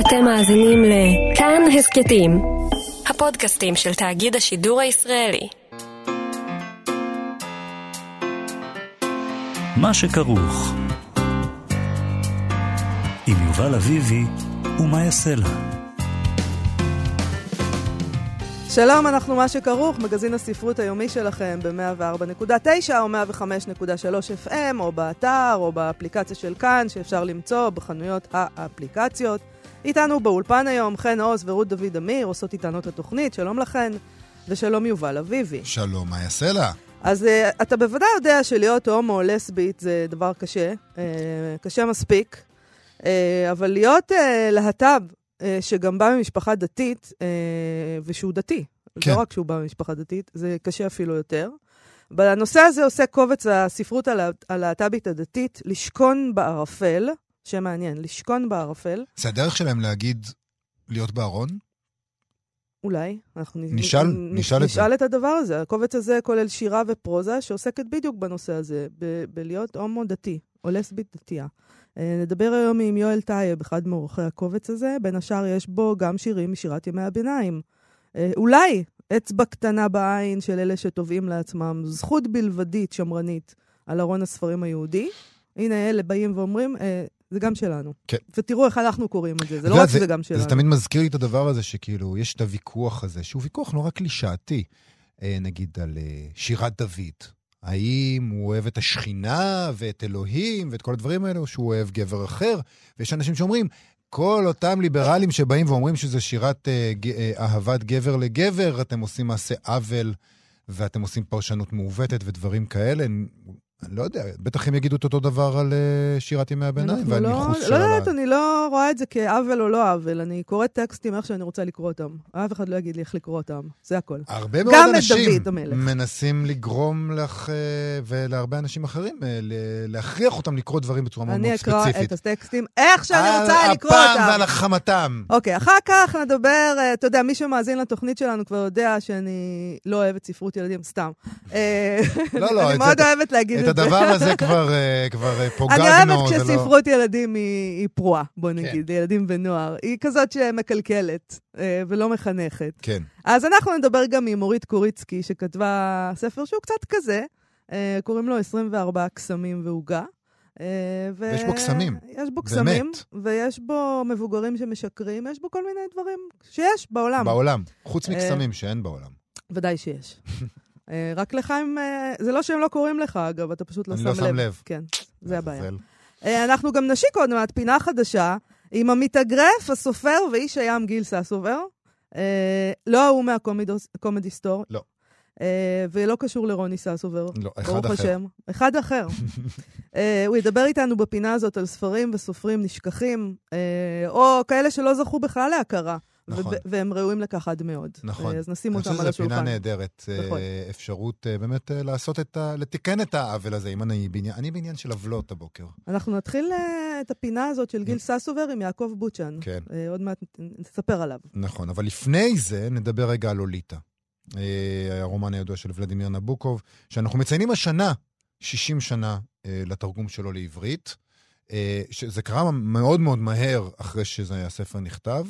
אתם מאזינים לכאן הסכתים, הפודקאסטים של תאגיד השידור הישראלי. מה שכרוך עם יובל אביבי ומה יעשה לה. שלום, אנחנו מה שכרוך, מגזין הספרות היומי שלכם ב-104.9 או 105.3 FM, או באתר, או באפליקציה של כאן, שאפשר למצוא בחנויות האפליקציות. איתנו באולפן היום חן עוז ורות דוד אמיר, עושות איתנו את התוכנית, שלום לכן, ושלום יובל אביבי. שלום, מה יעשה לה? אז uh, אתה בוודאי יודע שלהיות הומו או לסבית זה דבר קשה, uh, קשה מספיק, uh, אבל להיות uh, להט"ב אה, שגם בא ממשפחה דתית, אה, ושהוא דתי. כן. לא רק שהוא בא ממשפחה דתית, זה קשה אפילו יותר. אבל הנושא הזה עושה קובץ הספרות הלהט"בית הדתית, לשכון בערפל, שם מעניין, לשכון בערפל. זה הדרך שלהם להגיד להיות בארון? אולי. אנחנו נשאל, נ, נשאל, נשאל את, את הדבר הזה. הקובץ הזה כולל שירה ופרוזה שעוסקת בדיוק בנושא הזה, ב- בלהיות הומו דתי, או לסבית דתייה. אה, נדבר היום עם יואל טייב, אחד מעורכי הקובץ הזה. בין השאר יש בו גם שירים משירת ימי הביניים. אה, אולי אצבע קטנה בעין של אלה שתובעים לעצמם זכות בלבדית שמרנית על ארון הספרים היהודי. הנה אלה באים ואומרים, אה, זה גם שלנו. כן. ותראו איך אנחנו קוראים את זה, זה לא רק שזה גם שלנו. זה תמיד מזכיר לי את הדבר הזה, שכאילו, יש את הוויכוח הזה, שהוא ויכוח נורא קלישאתי, נגיד על שירת דוד. האם הוא אוהב את השכינה ואת אלוהים ואת כל הדברים האלה, או שהוא אוהב גבר אחר? ויש אנשים שאומרים, כל אותם ליברלים שבאים ואומרים שזה שירת אה, אה, אהבת גבר לגבר, אתם עושים מעשה עוול ואתם עושים פרשנות מעוותת ודברים כאלה. אני לא יודע, בטח הם יגידו את אותו דבר על uh, שירת ימי הביניים והניחוס לא, שלה. לא יודעת, אני לא רואה את זה כעוול או לא עוול. אני קוראת טקסטים איך שאני רוצה לקרוא אותם. אף אחד לא יגיד לי איך לקרוא אותם, זה הכל. הרבה מאוד אנשים מנסים לגרום לך uh, ולהרבה אנשים אחרים uh, להכריח אותם לקרוא דברים בצורה מאוד מאוד ספציפית. אני אקרא את הטקסטים איך שאני רוצה לקרוא אותם. על אפם ועל החמתם. אוקיי, אחר כך נדבר, אתה יודע, מי שמאזין לתוכנית שלנו כבר יודע שאני לא אוהבת ספרות ילדים, סתם. לא, לא, אני מאוד אוהבת להגיד את הדבר הזה כבר, uh, כבר uh, פוגגנו. אני אוהבת כשספרות ילדים היא, היא פרועה, בוא כן. נגיד, כן. ילדים ונוער. היא כזאת שמקלקלת uh, ולא מחנכת. כן. אז אנחנו נדבר גם עם אורית קוריצקי, שכתבה ספר שהוא קצת כזה, קוראים לו 24 קסמים ועוגה. ו... ויש בו קסמים. יש בו קסמים, ויש בו מבוגרים שמשקרים, יש בו כל מיני דברים שיש בעולם. בעולם, חוץ מקסמים שאין בעולם. ודאי שיש. אה, רק לך הם... אה, זה לא שהם לא קוראים לך, אגב, אתה פשוט לא שם לב. אני לא שם לב. כן, זה הבעיה. אה, אנחנו גם נשיק עוד מעט פינה חדשה עם המתאגרף, הסופר ואיש הים גיל ססובר. לא ההוא מהקומדי סטור. לא. ולא קשור לרוני ססובר. לא, אחד אחר. השם. אחד אחר. הוא ידבר איתנו בפינה הזאת על ספרים וסופרים נשכחים, או כאלה שלא זכו בכלל להכרה. נכון. והם ראויים לכך עד מאוד. נכון. אז נשים אותם על השולחן. אני חושב שזו פינה נהדרת. נכון. אפשרות אה, באמת אה, לעשות את ה... לתקן את העוול הזה, אם אני בעניין... אני בעניין של עוולות הבוקר. אנחנו נתחיל אה, את הפינה הזאת של גיל ססובר עם יעקב בוצ'ן. כן. עוד מעט נספר עליו. נכון, אבל לפני זה נדבר רגע על לוליטה. הרומן הידוע של ולדימיר נבוקוב, שאנחנו מציינים השנה 60 שנה לתרגום שלו לעברית. אה, שזה קרה מאוד מאוד מהר אחרי שהספר נכתב,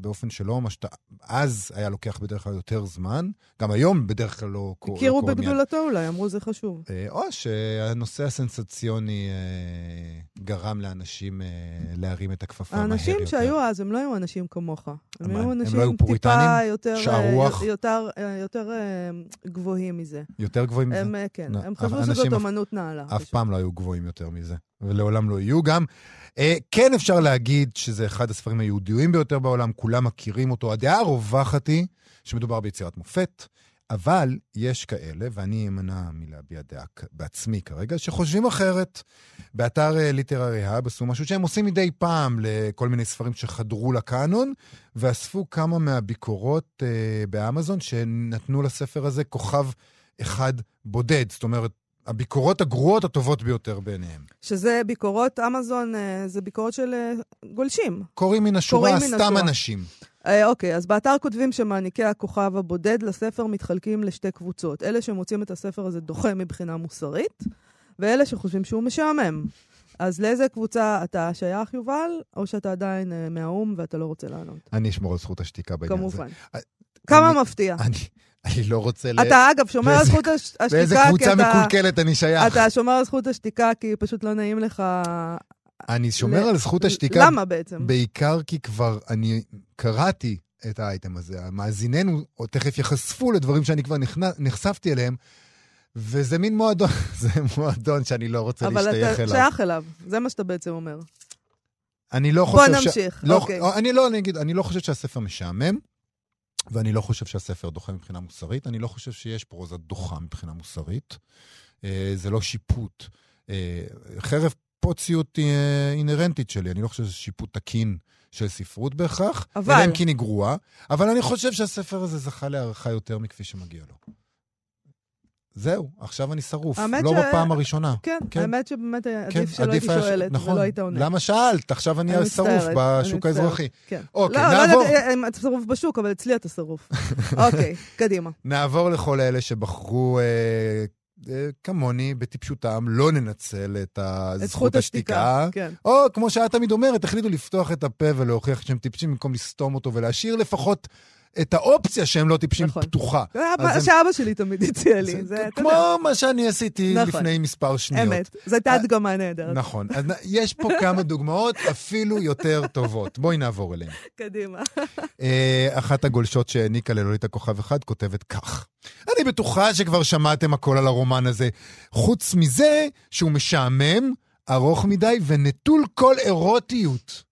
באופן שלא ממש... אז היה לוקח בדרך כלל יותר זמן, גם היום בדרך כלל לא קורה מיד. הכירו בגדולתו אולי, אמרו זה חשוב. אה, או שהנושא הסנסציוני אה, גרם לאנשים להרים את הכפפה מהר יותר. האנשים שהיו אז, הם לא היו אנשים כמוך. הם היו אנשים הם לא טיפה יותר... יותר, יותר גבוהים מזה. יותר גבוהים מזה? הם, כן, הם חשבו שזאת אמנות נעלה. אף פעם לא היו גבוהים יותר מזה. ולעולם לא יהיו גם. אה, כן אפשר להגיד שזה אחד הספרים היהודיים ביותר בעולם, כולם מכירים אותו. הדעה הרווחת היא שמדובר ביצירת מופת, אבל יש כאלה, ואני אמנע מלהביע דעה בעצמי כרגע, שחושבים אחרת. באתר ליטררי האב עשו משהו שהם עושים מדי פעם לכל מיני ספרים שחדרו לקאנון, ואספו כמה מהביקורות אה, באמזון שנתנו לספר הזה כוכב אחד בודד. זאת אומרת, הביקורות הגרועות הטובות ביותר בעיניהם. שזה ביקורות, אמזון אה, זה ביקורות של אה, גולשים. קוראים מן השורה, סתם. אנשים. אה, אוקיי, אז באתר כותבים שמעניקי הכוכב הבודד לספר מתחלקים לשתי קבוצות. אלה שמוצאים את הספר הזה דוחה מבחינה מוסרית, ואלה שחושבים שהוא משעמם. אז לאיזה קבוצה אתה שייך, יובל, או שאתה עדיין אה, מהאו"ם ואתה לא רוצה לענות? אני אשמור על זכות השתיקה בעניין הזה. כמובן. כמה אני- מפתיע. אני, אני לא רוצה ל... אתה, אגב, שומר על באיזה- זכות הש- השתיקה, באיזה כי קבוצה אתה... מקולקלת אני שייך. אתה שומר על זכות השתיקה כי פשוט לא נעים לך... אני שומר על זכות השתיקה למה בעצם? בעיקר כי כבר אני קראתי את האייטם הזה. מאזיננו תכף ייחשפו לדברים שאני כבר. נחשפתי אליהם, וזה מין מועדון, זה מועדון שאני לא רוצה אבל להשתייך אתה אליו. שייך אליו, זה מה שאתה בעצם אומר. אני לא בוא חושב ש... נמשיך, לא, אוקיי. אני לא, אני אגיד, אני לא חושב שהספר משעמם, ואני לא חושב שהספר דוחה מבחינה מוסרית. אני לא חושב שיש פרוזה דוחה מבחינה מוסרית. אה, זה לא שיפוט. אה, חרף פוציות אה, אינהרנטית שלי, אני לא חושב שזה שיפוט תקין של ספרות בהכרח, אבל- אלא אם כן היא גרועה, אבל אני חושב שהספר הזה זכה להערכה יותר מכפי שמגיע לו. זהו, עכשיו אני שרוף, לא ש- בפעם הראשונה. כן, כן. האמת שבאמת כן, עדיף שלא הייתי שואלת, נכון. ולא היית עונה. למה שאלת? עכשיו אני אני שרוף מצטערת, אני בשוק מצטערת. האזרחי. כן. אוקיי, לא, לא נעבור. יודעת אם אתה שרוף בשוק, אבל אצלי אתה שרוף. אוקיי, קדימה. נעבור לכל אלה שבחרו, אה, אה, כמוני, בטיפשותם, לא לנצל את ה- את זכות השתיקה. כן. או, כמו שאת תמיד אומרת, החליטו לפתוח את הפה ולהוכיח שהם טיפשים במקום לסתום אותו, ולהשאיר לפחות את האופציה שהם לא טיפשים נכון. פתוחה. זה מה הם- שאבא שלי תמיד הציע לי. זה זה, אתה כמו יודע, מה שאני עשיתי נכון. לפני מספר שניות. אמת. זו הייתה אה, הדגמה נהדרת. נכון. אז יש פה כמה דוגמאות אפילו יותר טובות. בואי נעבור אליהן. קדימה. אה, אחת הגולשות שהעניקה ללולית הכוכב אחד כותבת כך: אני בטוחה שכבר שמעתם הכל על הרומן הזה. חוץ מזה שהוא משעמם, ארוך מדי ונטול כל אירוטיות.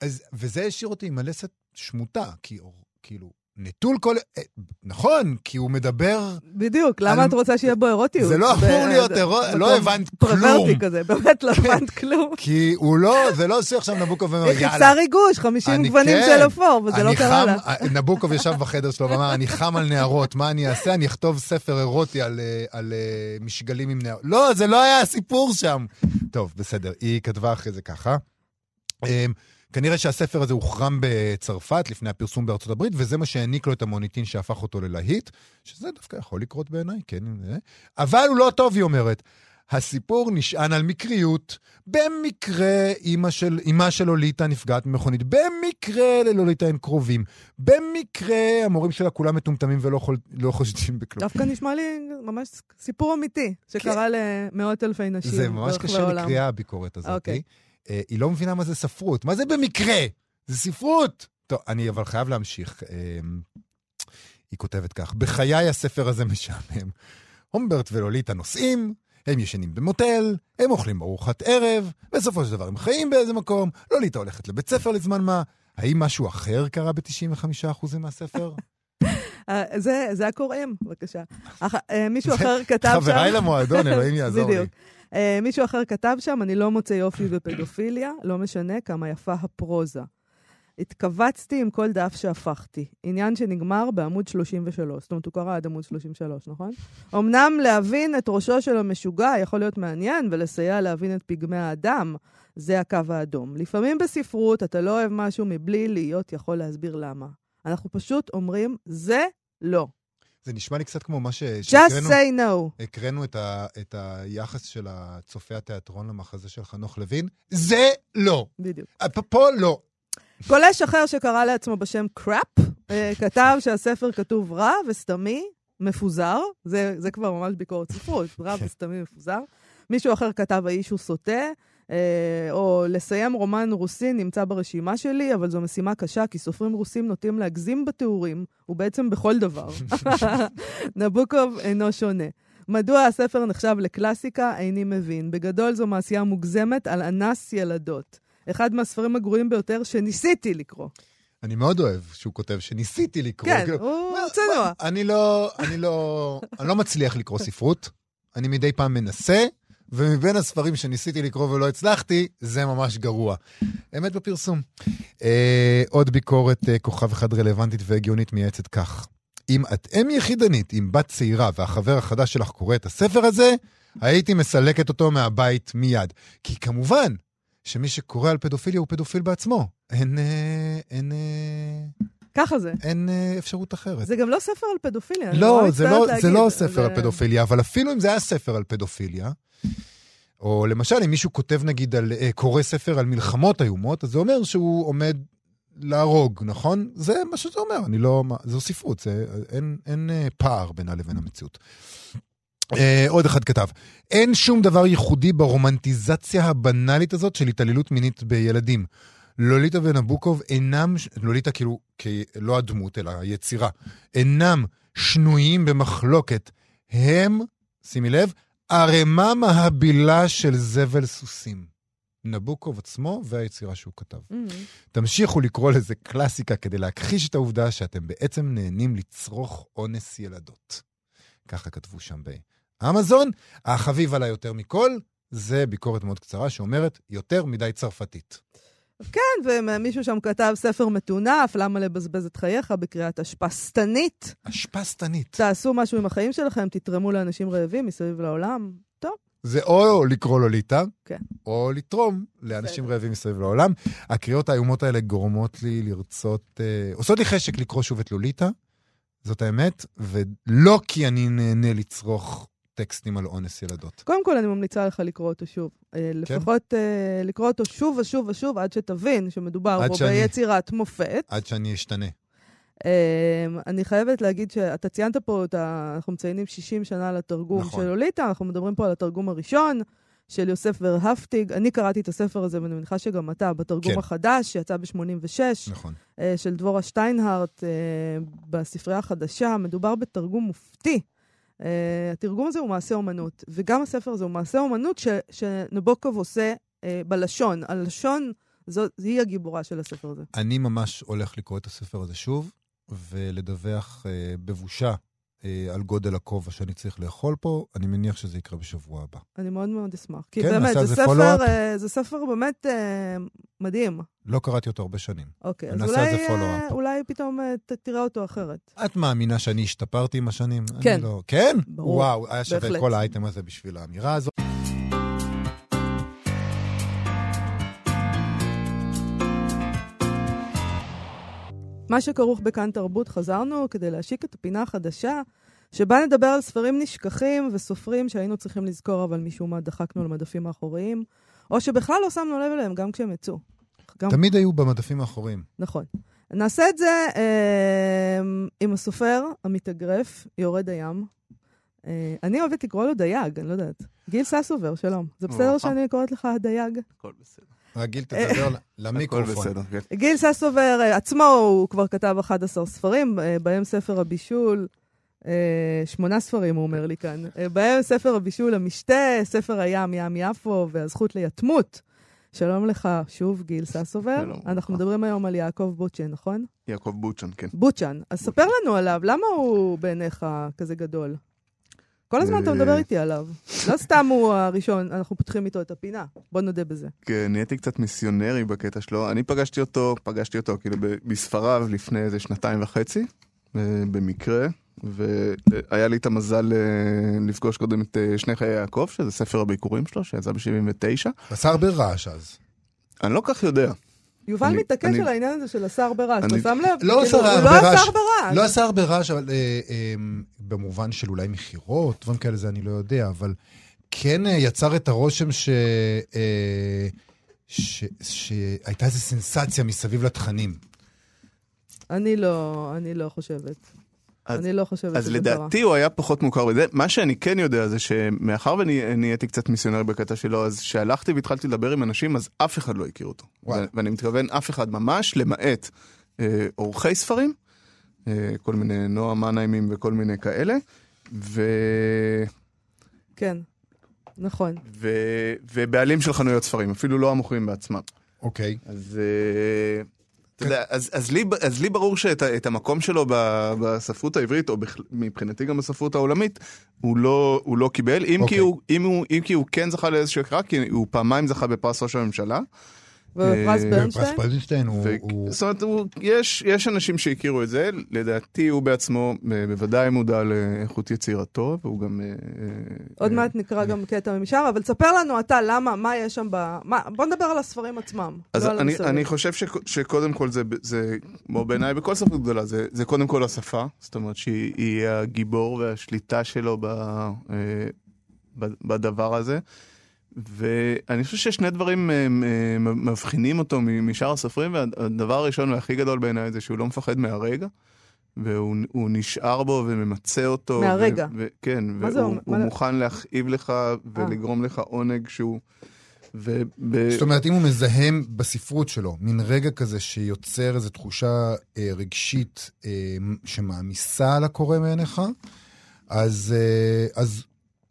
אז, וזה השאיר אותי עם הלסת שמוטה, כי כאילו, נטול כל... אה, נכון, כי הוא מדבר... בדיוק, למה על- את רוצה שיהיה בו אירוטיות? זה לא אמור להיות ב- אירו- מקום לא הבנת פרוורטי כלום. כזה, באמת לא הבנת כלום. כי הוא לא, זה לא שעכשיו נבוקוב ואומר, יאללה. חיפשה ריגוש, 50 אני גוונים כן. של אפור, וזה לא קרה לה. אה, נבוקוב ישב בחדר שלו ואמר, אני חם על נערות, מה אני אעשה? אני אכתוב ספר אירוטי על, אה, על אה, משגלים עם נערות. לא, זה לא היה הסיפור שם. טוב, בסדר, היא כתבה אחרי זה ככה. אה, כנראה שהספר הזה הוחרם בצרפת לפני הפרסום בארצות הברית, וזה מה שהעניק לו את המוניטין שהפך אותו ללהיט, שזה דווקא יכול לקרות בעיניי, כן. אה. אבל הוא לא טוב, היא אומרת. הסיפור נשען על מקריות. במקרה אימא של, אימה של לוליטה נפגעת ממכונית. במקרה ללוליטה אין קרובים. במקרה המורים שלה כולם מטומטמים ולא חול, לא חושדים בכלום. דווקא נשמע לי ממש סיפור אמיתי, שקרה למאות אלפי נשים כן. זה ממש קשה. לקריאה, הביקורת הזאת. אוקיי. אה, היא לא מבינה מה זה ספרות. מה זה במקרה? זה ספרות! טוב, אני אבל חייב להמשיך. אה, היא כותבת כך: בחיי הספר הזה משעמם. הומברט ולוליטה נוסעים, הם ישנים במוטל, הם אוכלים ארוחת ערב, בסופו של דבר הם חיים באיזה מקום, לוליטה הולכת לבית ספר לזמן מה. האם משהו אחר קרה ב-95% מהספר? אה, זה הקוראים, בבקשה. אה, מישהו אחר כתב שם... חבריי למועדון, אלוהים יעזור לי. בדיוק. אה, מישהו אחר כתב שם, אני לא מוצא יופי בפדופיליה, לא משנה כמה יפה הפרוזה. התכווצתי עם כל דף שהפכתי. עניין שנגמר בעמוד 33. זאת אומרת, הוא קרא עד עמוד 33, נכון? אמנם להבין את ראשו של המשוגע יכול להיות מעניין ולסייע להבין את פגמי האדם, זה הקו האדום. לפעמים בספרות אתה לא אוהב משהו מבלי להיות יכול להסביר למה. אנחנו פשוט אומרים, זה לא. זה נשמע לי קצת כמו מה ש... Just say no. הקראנו את, ה, את היחס של הצופי התיאטרון למחזה של חנוך לוין. זה לא. בדיוק. פה- פה לא. גולש אחר שקרא לעצמו בשם קראפ, אה, כתב שהספר כתוב רע וסתמי, מפוזר, זה, זה כבר ממש ביקורת ספרות, רע כן. וסתמי מפוזר. מישהו אחר כתב האיש הוא סוטה, אה, או לסיים רומן רוסי נמצא ברשימה שלי, אבל זו משימה קשה, כי סופרים רוסים נוטים להגזים בתיאורים, ובעצם בכל דבר. נבוקוב אינו שונה. מדוע הספר נחשב לקלאסיקה? איני מבין. בגדול זו מעשייה מוגזמת על אנס ילדות. אחד מהספרים הגרועים ביותר שניסיתי לקרוא. אני מאוד אוהב שהוא כותב שניסיתי לקרוא. כן, כאילו, הוא מה- צנוע. אני לא, אני לא, אני לא מצליח לקרוא ספרות. אני מדי פעם מנסה, ומבין הספרים שניסיתי לקרוא ולא הצלחתי, זה ממש גרוע. אמת בפרסום. אה, עוד ביקורת אה, כוכב אחד רלוונטית והגיונית מייעצת כך. אם את אם יחידנית עם בת צעירה והחבר החדש שלך קורא את הספר הזה, הייתי מסלקת אותו מהבית מיד. כי כמובן שמי שקורא על פדופיליה הוא פדופיל בעצמו. אין, אה, אין, אה, ככה זה. אין אה, אפשרות אחרת. זה גם לא ספר על פדופיליה. לא, נורא זה לא, להגיד. זה לא ספר על פדופיליה, אבל אפילו אם זה היה ספר על פדופיליה, או למשל, אם מישהו כותב נגיד על, אה, קורא ספר על מלחמות איומות, אז זה אומר שהוא עומד להרוג, נכון? זה מה שזה אומר, אני לא... מה- זו ספרות, זה, אין, אין אה, פער בינה לבין המציאות. אה, עוד אחד כתב, אין שום דבר ייחודי ברומנטיזציה הבנאלית הזאת של התעללות מינית בילדים. לוליטה ונבוקוב אינם, לוליטה כאילו, כי לא הדמות, אלא היצירה, אינם שנויים במחלוקת. הם, שימי לב, ערימה מהבילה של זבל סוסים. נבוקוב עצמו והיצירה שהוא כתב. Mm. תמשיכו לקרוא לזה קלאסיקה כדי להכחיש את העובדה שאתם בעצם נהנים לצרוך אונס ילדות. ככה כתבו שם באמזון. החביב עליי יותר מכל, זה ביקורת מאוד קצרה שאומרת יותר מדי צרפתית. כן, ומישהו שם כתב ספר מטונף, למה לבזבז את חייך בקריאת אשפה שטנית. אשפה שטנית. תעשו משהו עם החיים שלכם, תתרמו לאנשים רעבים מסביב לעולם. טוב, זה או לקרוא לוליטה, כן. או לתרום לאנשים בסדר. רעבים מסביב לעולם. הקריאות האיומות האלה גורמות לי לרצות, אה, עושות לי חשק לקרוא שוב את לוליטה, זאת האמת, ולא כי אני נהנה לצרוך טקסטים על אונס ילדות. קודם כל אני ממליצה לך לקרוא אותו שוב. כן? אה, לפחות אה, לקרוא אותו שוב ושוב ושוב, עד שתבין שמדובר עד פה שאני- ביצירת מופת. עד שאני אשתנה. אמ, אני חייבת להגיד שאתה ציינת פה, את ה... אנחנו מציינים 60 שנה לתרגום נכון. של לוליטה, אנחנו מדברים פה על התרגום הראשון של יוסף ורהפטיג. אני קראתי את הספר הזה, ואני מניחה שגם אתה, בתרגום כן. החדש, שיצא ב-86, נכון. של דבורה שטיינהרט, אה, בספרייה החדשה. מדובר בתרגום מופתי. אה, התרגום הזה הוא מעשה אומנות, וגם הספר הזה הוא מעשה אומנות ש... שנבוקוב עושה אה, בלשון. הלשון, זו, היא הגיבורה של הספר הזה. אני ממש הולך לקרוא את הספר הזה שוב, ולדווח אה, בבושה על גודל הכובע שאני צריך לאכול פה. אני מניח שזה יקרה בשבוע הבא. אני מאוד מאוד אשמח. כי כן, באמת, זה זה ספר? אה, זה ספר באמת אה, מדהים. לא קראתי אותו הרבה שנים. אוקיי, אז אולי, אה. אולי פתאום אה, תראה אותו אחרת. את מאמינה שאני השתפרתי עם השנים? כן. לא... כן? ברור, וואו, היה שווה. כל האייטם הזה בשביל האמירה הזאת. מה שכרוך בכאן תרבות, חזרנו כדי להשיק את הפינה החדשה, שבה נדבר על ספרים נשכחים וסופרים שהיינו צריכים לזכור, אבל משום מה דחקנו למדפים האחוריים, או שבכלל לא שמנו לב אליהם גם כשהם יצאו. גם תמיד היו במדפים האחוריים. נכון. נעשה את זה אה, עם הסופר המתאגרף, יורד הים. אה, אני אוהבת לקרוא לו דייג, אני לא יודעת. גיל ססובר, שלום. זה בסדר. שאני קוראת לך דייג? הכל בסדר. רגיל, אה, תדבר למיקרופון. בסדר, כן. גיל ססובר אה, עצמו, הוא כבר כתב 11 ספרים, אה, בהם ספר הבישול, אה, שמונה ספרים, הוא אומר לי כאן, בהם ספר הבישול המשתה, ספר הים, ים יפו, והזכות ליתמות. שלום לך, שוב, גיל ססובר. שלום, אנחנו. מדברים היום על יעקב בוצ'ן, נכון? יעקב בוצ'ן, כן. בוצ'ן. אז ספר לנו עליו, למה הוא בעיניך כזה גדול? כל הזמן אתה אה, מדבר איתי עליו. לא סתם הוא הראשון, אנחנו פותחים איתו את הפינה. בוא נודה בזה. כן, נהייתי קצת מיסיונרי בקטע שלו. אני פגשתי אותו, פגשתי אותו כאילו ב- בספריו לפני איזה שנתיים וחצי, אה, במקרה, והיה לי את המזל אה, לפגוש קודם את אה, שני חיי יעקב, שזה ספר הביקורים שלו, שיצא ב-79. עשה הרבה רעש אז. אני לא כך יודע. יובל אני- מתעקש אני- על העניין הזה של השר ברעש, אתה שם לב? לא כאילו, הרבה לא עשה רעש. הרבה רעש. לא עשה הרבה רעש, אבל אה, אה, במובן של אולי מכירות, דברים כאלה, זה אני לא יודע, אבל כן אה, יצר את הרושם ש... אה, ש- שהייתה איזו סנסציה מסביב לתכנים. אני לא, אני לא חושבת. אז- אני לא חושבת אז שזה קרה. לדעתי הוא היה פחות מוכר בזה. מה שאני כן יודע זה שמאחר ואני נהייתי קצת מיסיונרי בקטע שלו, אז כשהלכתי והתחלתי לדבר עם אנשים, אז אף אחד לא הכיר אותו. ואני מתכוון אף אחד ממש, למעט אה, עורכי ספרים, אה, כל מיני נועה מנהיימים וכל מיני כאלה, ו... כן, נכון. ו... ובעלים של חנויות ספרים, אפילו לא המוכרים בעצמם. אוקיי. אז, אה, יודע, אז, אז, לי, אז לי ברור שאת המקום שלו ב- בספרות העברית, או מבחינתי גם בספרות העולמית, הוא לא, הוא לא קיבל, אם, אוקיי. כי הוא, אם, הוא, אם כי הוא כן זכה לאיזשהו הכרה, כי הוא פעמיים זכה בפרס ראש הממשלה. ופרס אה, ברנשטיין? פרס פרזינשטיין הוא... ו... הוא- זאת אומרת, הוא, יש, יש אנשים שהכירו את זה, לדעתי הוא בעצמו בוודאי מודע לאיכות יצירתו, והוא גם... אה, אה, עוד אה, מעט נקרא גם קטע משם, אבל תספר לנו אתה למה, מה יש שם ב... מה- בוא נדבר על הספרים עצמם. אז לא על אני, חושב ש, שקודם כל זה, זה כמו בעיניי בכל ספרות גדולה, זה, זה קודם כל השפה, זאת אומרת שהיא היא הגיבור והשליטה שלו ב, בדבר הזה. ואני חושב ששני דברים אה, אה, מבחינים אותו משאר הסופרים, והדבר הראשון והכי גדול בעיניי זה שהוא לא מפחד מהרגע, והוא הוא נשאר בו וממצה אותו. מהרגע. ו- ו- כן, זה והוא? הוא מה- מוכן להכאיב לך ולגרום לך עונג שהוא... וב- זאת אומרת, אם הוא מזהם בספרות שלו, מין רגע כזה שיוצר איזו תחושה אה, רגשית אה, שמעמיסה על הקורא מעיניך, אז, אה, אז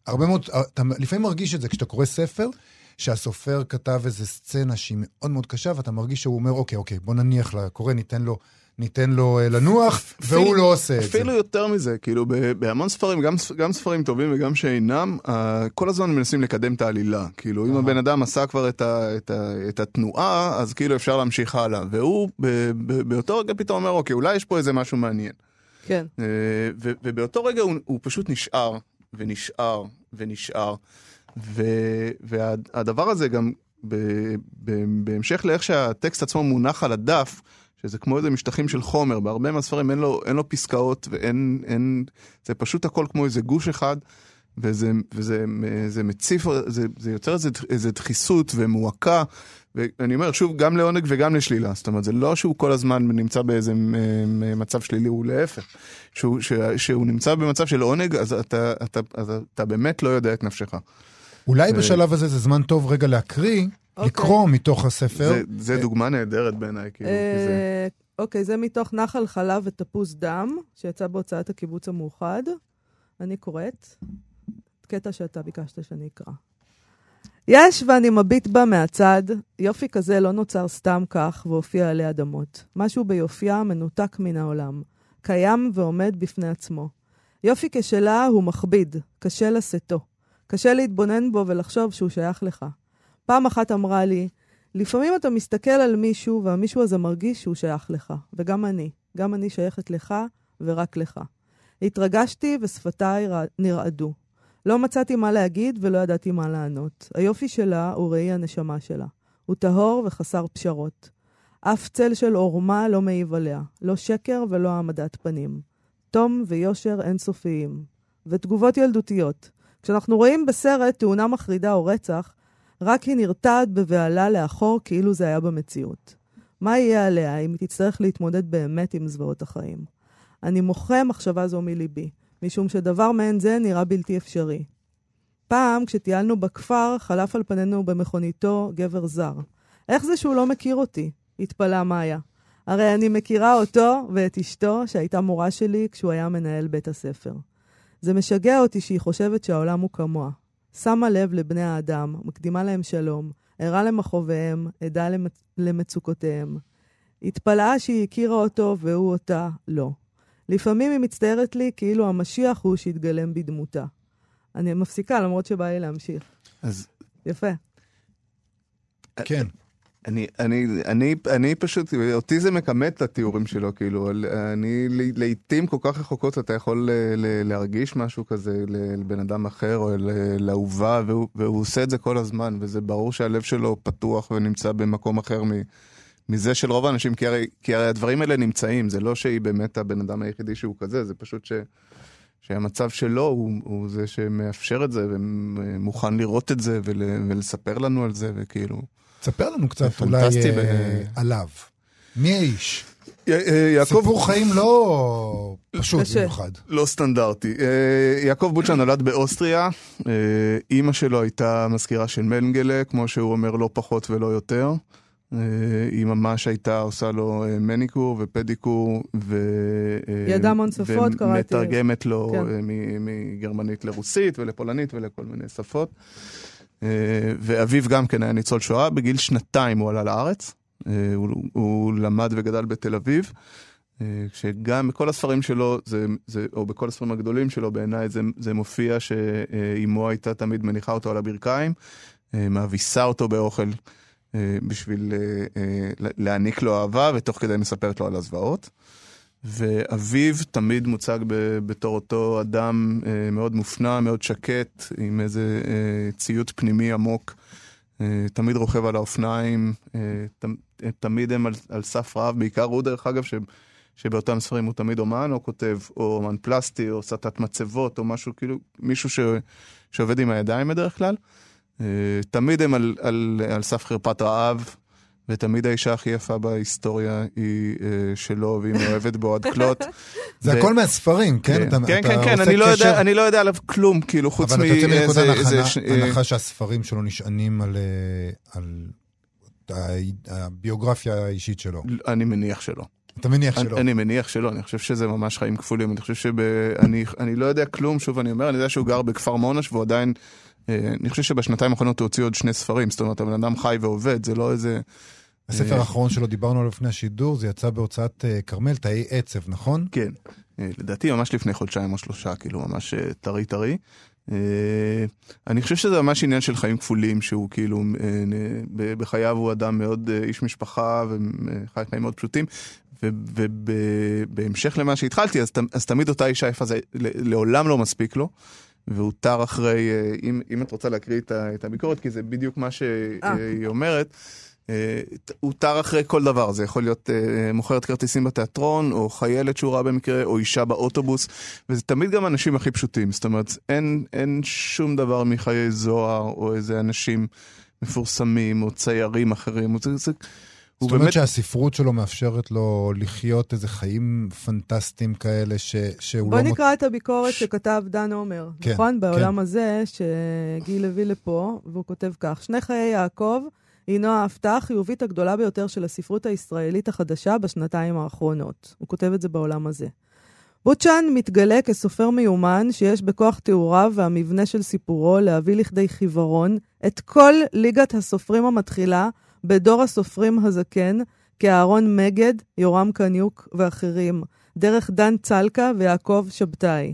הרבה מאוד, אתה לפעמים מרגיש את זה כשאתה קורא ספר, שהסופר כתב איזו סצנה שהיא מאוד מאוד קשה, ואתה מרגיש שהוא אומר, אוקיי, אוקיי, בוא נניח לקורא, ניתן לו, ניתן לו אה, לנוח, והוא לא עושה את זה. אפילו יותר מזה, כאילו ב- בהמון ספרים, גם, גם ספרים טובים וגם שאינם, uh, כל הזמן מנסים לקדם את העלילה. כאילו אם. הבן אדם עשה כבר את, ה, את, ה, את התנועה, אז כאילו אפשר להמשיך הלאה. והוא ב, ב, באותו רגע פתאום אומר, אוקיי, אולי יש פה איזה משהו מעניין. כן. Uh, ו, ובאותו רגע הוא, הוא פשוט נשאר, ונשאר, ונשאר. ו, והדבר הזה גם, ב, ב, בהמשך לאיך שהטקסט עצמו מונח על הדף, שזה כמו איזה משטחים של חומר, בהרבה מהספרים אין לו, אין לו פסקאות ואין, אין, זה פשוט הכל כמו איזה גוש אחד, וזה, וזה זה מציף, זה, זה יוצר איזה דחיסות ומועקה, ואני אומר שוב, גם לעונג וגם לשלילה, זאת אומרת, זה לא שהוא כל הזמן נמצא באיזה אה, מצב שלילי, הוא להפך. שהוא, ש, שהוא נמצא במצב של עונג, אז אתה, אתה, אז אתה באמת לא יודע את נפשך. אולי ו- בשלב הזה זה זמן טוב רגע להקריא, אוקיי. לקרוא מתוך הספר. זה, זה דוגמה נהדרת בעיניי, כאילו, כי זה... אה, אוקיי, זה מתוך נחל חלב ותפוז דם, שיצא בהוצאת הקיבוץ המאוחד. אני קוראת. קטע שאתה ביקשת שאני אקרא. יש ואני מביט בה מהצד, יופי כזה לא נוצר סתם כך והופיע עלי אדמות. משהו ביופייה מנותק מן העולם. קיים ועומד בפני עצמו. יופי כשלה הוא מכביד, קשה לשאתו. קשה להתבונן בו ולחשוב שהוא שייך לך. פעם אחת אמרה לי, לפעמים אתה מסתכל על מישהו, והמישהו הזה מרגיש שהוא שייך לך. וגם אני. גם אני שייכת לך, ורק לך. התרגשתי ושפתיי נרעדו. לא מצאתי מה להגיד ולא ידעתי מה לענות. היופי שלה הוא ראי הנשמה שלה. הוא טהור וחסר פשרות. אף צל של עורמה לא מעיב עליה. לא שקר ולא העמדת פנים. תום ויושר אינסופיים. ותגובות ילדותיות. כשאנחנו רואים בסרט תאונה מחרידה או רצח, רק היא נרתעת בבהלה לאחור כאילו זה היה במציאות. מה יהיה עליה אם היא תצטרך להתמודד באמת עם זוועות החיים? אני מוחה מחשבה זו מליבי, משום שדבר מעין זה נראה בלתי אפשרי. פעם, כשטיילנו בכפר, חלף על פנינו במכוניתו גבר זר. איך זה שהוא לא מכיר אותי? התפלאה מאיה. הרי אני מכירה אותו ואת אשתו, שהייתה מורה שלי כשהוא היה מנהל בית הספר. זה משגע אותי שהיא חושבת שהעולם הוא כמוה. שמה לב לבני האדם, מקדימה להם שלום, ערה למכאוביהם, עדה למצ... למצוקותיהם. התפלאה שהיא הכירה אותו והוא אותה לא. לפעמים היא מצטערת לי כאילו המשיח הוא שהתגלם בדמותה. אני מפסיקה למרות שבא לי להמשיך. אז יפה. כן. אני, אני, אני, אני פשוט, אותי זה מכמת את התיאורים שלו, כאילו, אני ל- לעיתים כל כך רחוקות אתה יכול ל- ל- להרגיש משהו כזה ל- לבן אדם אחר או ל- לאהובה, והוא, והוא עושה את זה כל הזמן, וזה ברור שהלב שלו פתוח ונמצא במקום אחר מ, מזה של רוב האנשים, כי הרי, כי הרי הדברים האלה נמצאים, זה לא שהיא באמת הבן אדם היחידי שהוא כזה, זה פשוט ש... שהמצב שלו הוא, הוא זה שמאפשר את זה ומוכן לראות את זה ול, ולספר לנו על זה וכאילו. תספר לנו קצת אולי אה, בעיניי. עליו. מי האיש? אה, יעקב סיפור חיים לא פשוט. במיוחד. לא סטנדרטי. אה, יעקב בוצ'ה נולד באוסטריה, אימא שלו הייתה מזכירה של מנגלה, כמו שהוא אומר, לא פחות ולא יותר. אה, היא ממש הייתה עושה לו אה, מניקור ופדיקור, ו... אה, ידעה המון שפות, קראתי. ומתרגמת לו כן. מגרמנית לרוסית ולפולנית ולכל מיני שפות. ואביו גם כן היה ניצול שואה, בגיל שנתיים הוא עלה לארץ. הוא, הוא למד וגדל בתל אביב. אה, שגם בכל הספרים שלו, זה, זה, או בכל הספרים הגדולים שלו, בעיניי זה, זה מופיע שאימו הייתה תמיד מניחה אותו על הברכיים, מאביסה אותו באוכל בשביל אה, אה, להעניק לו אהבה, ותוך כדי מספרת לו על הזוועות. ואביו תמיד מוצג בתור אותו אדם אה, מאוד מופנע, מאוד שקט, עם איזה אה, ציות פנימי עמוק. אה, תמיד רוכב על האופניים, אה, תמיד הם על, על סף רעב, בעיקר הוא דרך אגב, ש, שבאותם ספרים הוא תמיד אומן או כותב, או אומן פלסטי, או סטת מצבות, או משהו כאילו, מישהו ש, שעובד עם הידיים בדרך כלל. אה, תמיד הם על, על, על סף חרפת רעב, ותמיד האישה הכי יפה בהיסטוריה היא אה, שלו, והיא מאוהבת בו עד כלות. זה ו- הכל מהספרים, כן? כן, אתה- כן, אתה כן, כן, אני לא יודע- אני לא יודע עליו כלום, כאילו, חוץ אבל אתה יוצא מנקודת מאיזה... הנחה- אה, הנחה שהספרים שלו נשענים על, אה, על הביוגרפיה האישית שלו. אני מניח שלא. אתה מניח אני, שלא. אני מניח שלא, אני חושב שזה ממש חיים כפולים. אני חושב שב... אני, אני לא יודע כלום, שוב אני אומר, אני יודע שהוא גר בכפר מונש והוא עדיין... אה, אני חושב שבשנתיים האחרונות הוא הוציא עוד שני ספרים, זאת אומרת, הבן אדם חי ועובד, זה לא איזה... הספר אה, האחרון שלו, דיברנו עליו לפני השידור, זה יצא בהוצאת אה, כרמל, תאי עצב, נכון? כן. לדעתי ממש לפני חודשיים או שלושה, כאילו ממש טרי טרי. אני חושב שזה ממש עניין של חיים כפולים, שהוא כאילו, בחייו הוא אדם מאוד איש משפחה וחי חיים מאוד פשוטים. ובהמשך למה שהתחלתי, אז, אז תמיד אותה אישה יפה, זה לעולם לא מספיק לו. והוא תר אחרי, אה, אם, אם את רוצה להקריא את, את הביקורת, כי זה בדיוק מה שהיא אומרת, אה, הוא תר אחרי כל דבר, זה יכול להיות אה, מוכרת כרטיסים בתיאטרון, או חיילת שהוא ראה במקרה, או אישה באוטובוס, וזה תמיד גם האנשים הכי פשוטים, זאת אומרת, אין, אין שום דבר מחיי זוהר, או איזה אנשים מפורסמים, או ציירים אחרים, זה, זה, זאת אומרת באמת, שהספרות שלו מאפשרת לו לחיות איזה חיים פנטסטיים כאלה, ש- שהוא בוא לא... מוצ- נקרא את הביקורת שכתב דן עומר, כן, נכון? בעולם הזה, שגיל הביא לפה, והוא כותב כך: שני חיי יעקב הינו ההפתעה החיובית הגדולה ביותר של הספרות הישראלית החדשה בשנתיים האחרונות. הוא כותב את זה בעולם הזה. בוצ'אן מתגלה כסופר מיומן שיש בכוח תיאוריו והמבנה של סיפורו להביא לכדי חיוורון את כל ליגת הסופרים המתחילה בדור הסופרים הזקן, כאהרון מגד, יורם קניוק ואחרים, דרך דן צלקה ויעקב שבתאי.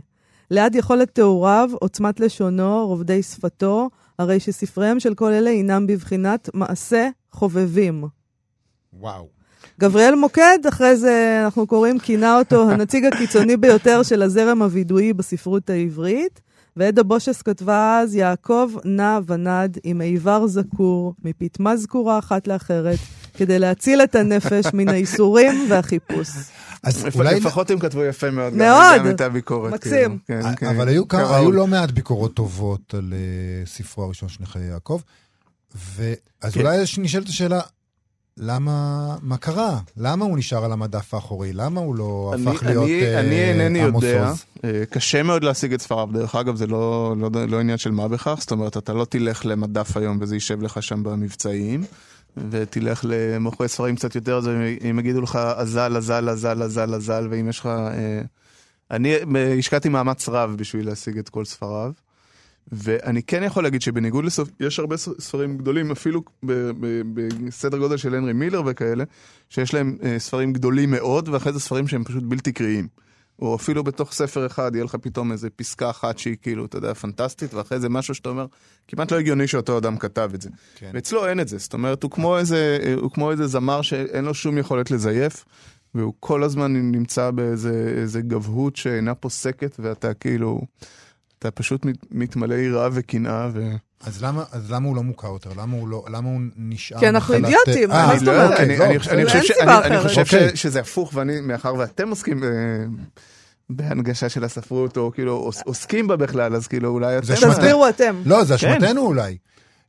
ליד יכולת תיאוריו, עוצמת לשונו, רובדי שפתו, הרי שספריהם של כל אלה הינם בבחינת מעשה חובבים. וואו. גבריאל מוקד, אחרי זה אנחנו קוראים, כינה אותו הנציג הקיצוני ביותר של הזרם הווידואי בספרות העברית. ועדה בושס כתבה אז, יעקב נע ונד עם איבר זקור, מפטמה זקורה אחת לאחרת, כדי להציל את הנפש מן הייסורים והחיפוש. אז אולי... לפחות הם כתבו יפה מאוד, גם- מאוד. גם את הביקורת. מקסים. כאילו, כן, כן. אבל היו, כמה. היו לא מעט ביקורות טובות על uh, ספרו הראשון, שני חיי יעקב. ואז כן. אולי יש- נשאלת השאלה, למה, מה קרה? למה הוא נשאר על המדף האחורי? למה הוא לא אני- הפך להיות אני- אה, אני אינני עמוס יודע, עוז? אה, קשה מאוד להשיג את ספריו, דרך אגב זה לא, לא, לא עניין של מה בכך, זאת אומרת אתה לא תלך למדף היום וזה יישב לך שם במבצעים, ותלך למוכרי ספרים קצת יותר, אז הם- הם יגידו לך אזל, אזל, אזל, אזל, אזל, ואם יש לך... אה, אני אה, השקעתי מאמץ רב בשביל להשיג את כל ספריו. ואני כן יכול להגיד שבניגוד לסוף, יש הרבה ספרים גדולים, אפילו בסדר גודל של הנרי מילר וכאלה, שיש להם אה, ספרים גדולים מאוד, ואחרי זה ספרים שהם פשוט בלתי קריאים. או אפילו בתוך ספר אחד יהיה לך פתאום איזה פסקה אחת שהיא כאילו, אתה יודע, פנטסטית, ואחרי זה משהו שאתה אומר, כמעט לא הגיוני שאותו אדם כתב את זה. כן. ואצלו אין את זה, זאת אומרת, הוא כמו איזה, אה, הוא כמו איזה זמר שאין לו שום יכולת לזייף, והוא כל הזמן נמצא באיזה איזה גבהות שאינה פוסקת, ואתה כאילו, אתה פשוט מת- מתמלא יראה וקנאה, ו... אז למה, אז למה הוא לא מוכר יותר? למה הוא, לא, למה הוא נשאר כי אנחנו אידיוטים, אה, מה אני זאת לא אומרת? אני- לא, אני- בסדר. אני חושב אין ש- סיבה אני- אני אחרת. חושב אוקיי. ש- שזה הפוך, ואני, מאחר ואתם עוסקים אה, בהנגשה של הספרות, או כאילו עוס- עוסקים בה בכלל, אז כאילו אולי אתם... תסבירו אתם. לא, זה כן. אשמתנו אולי.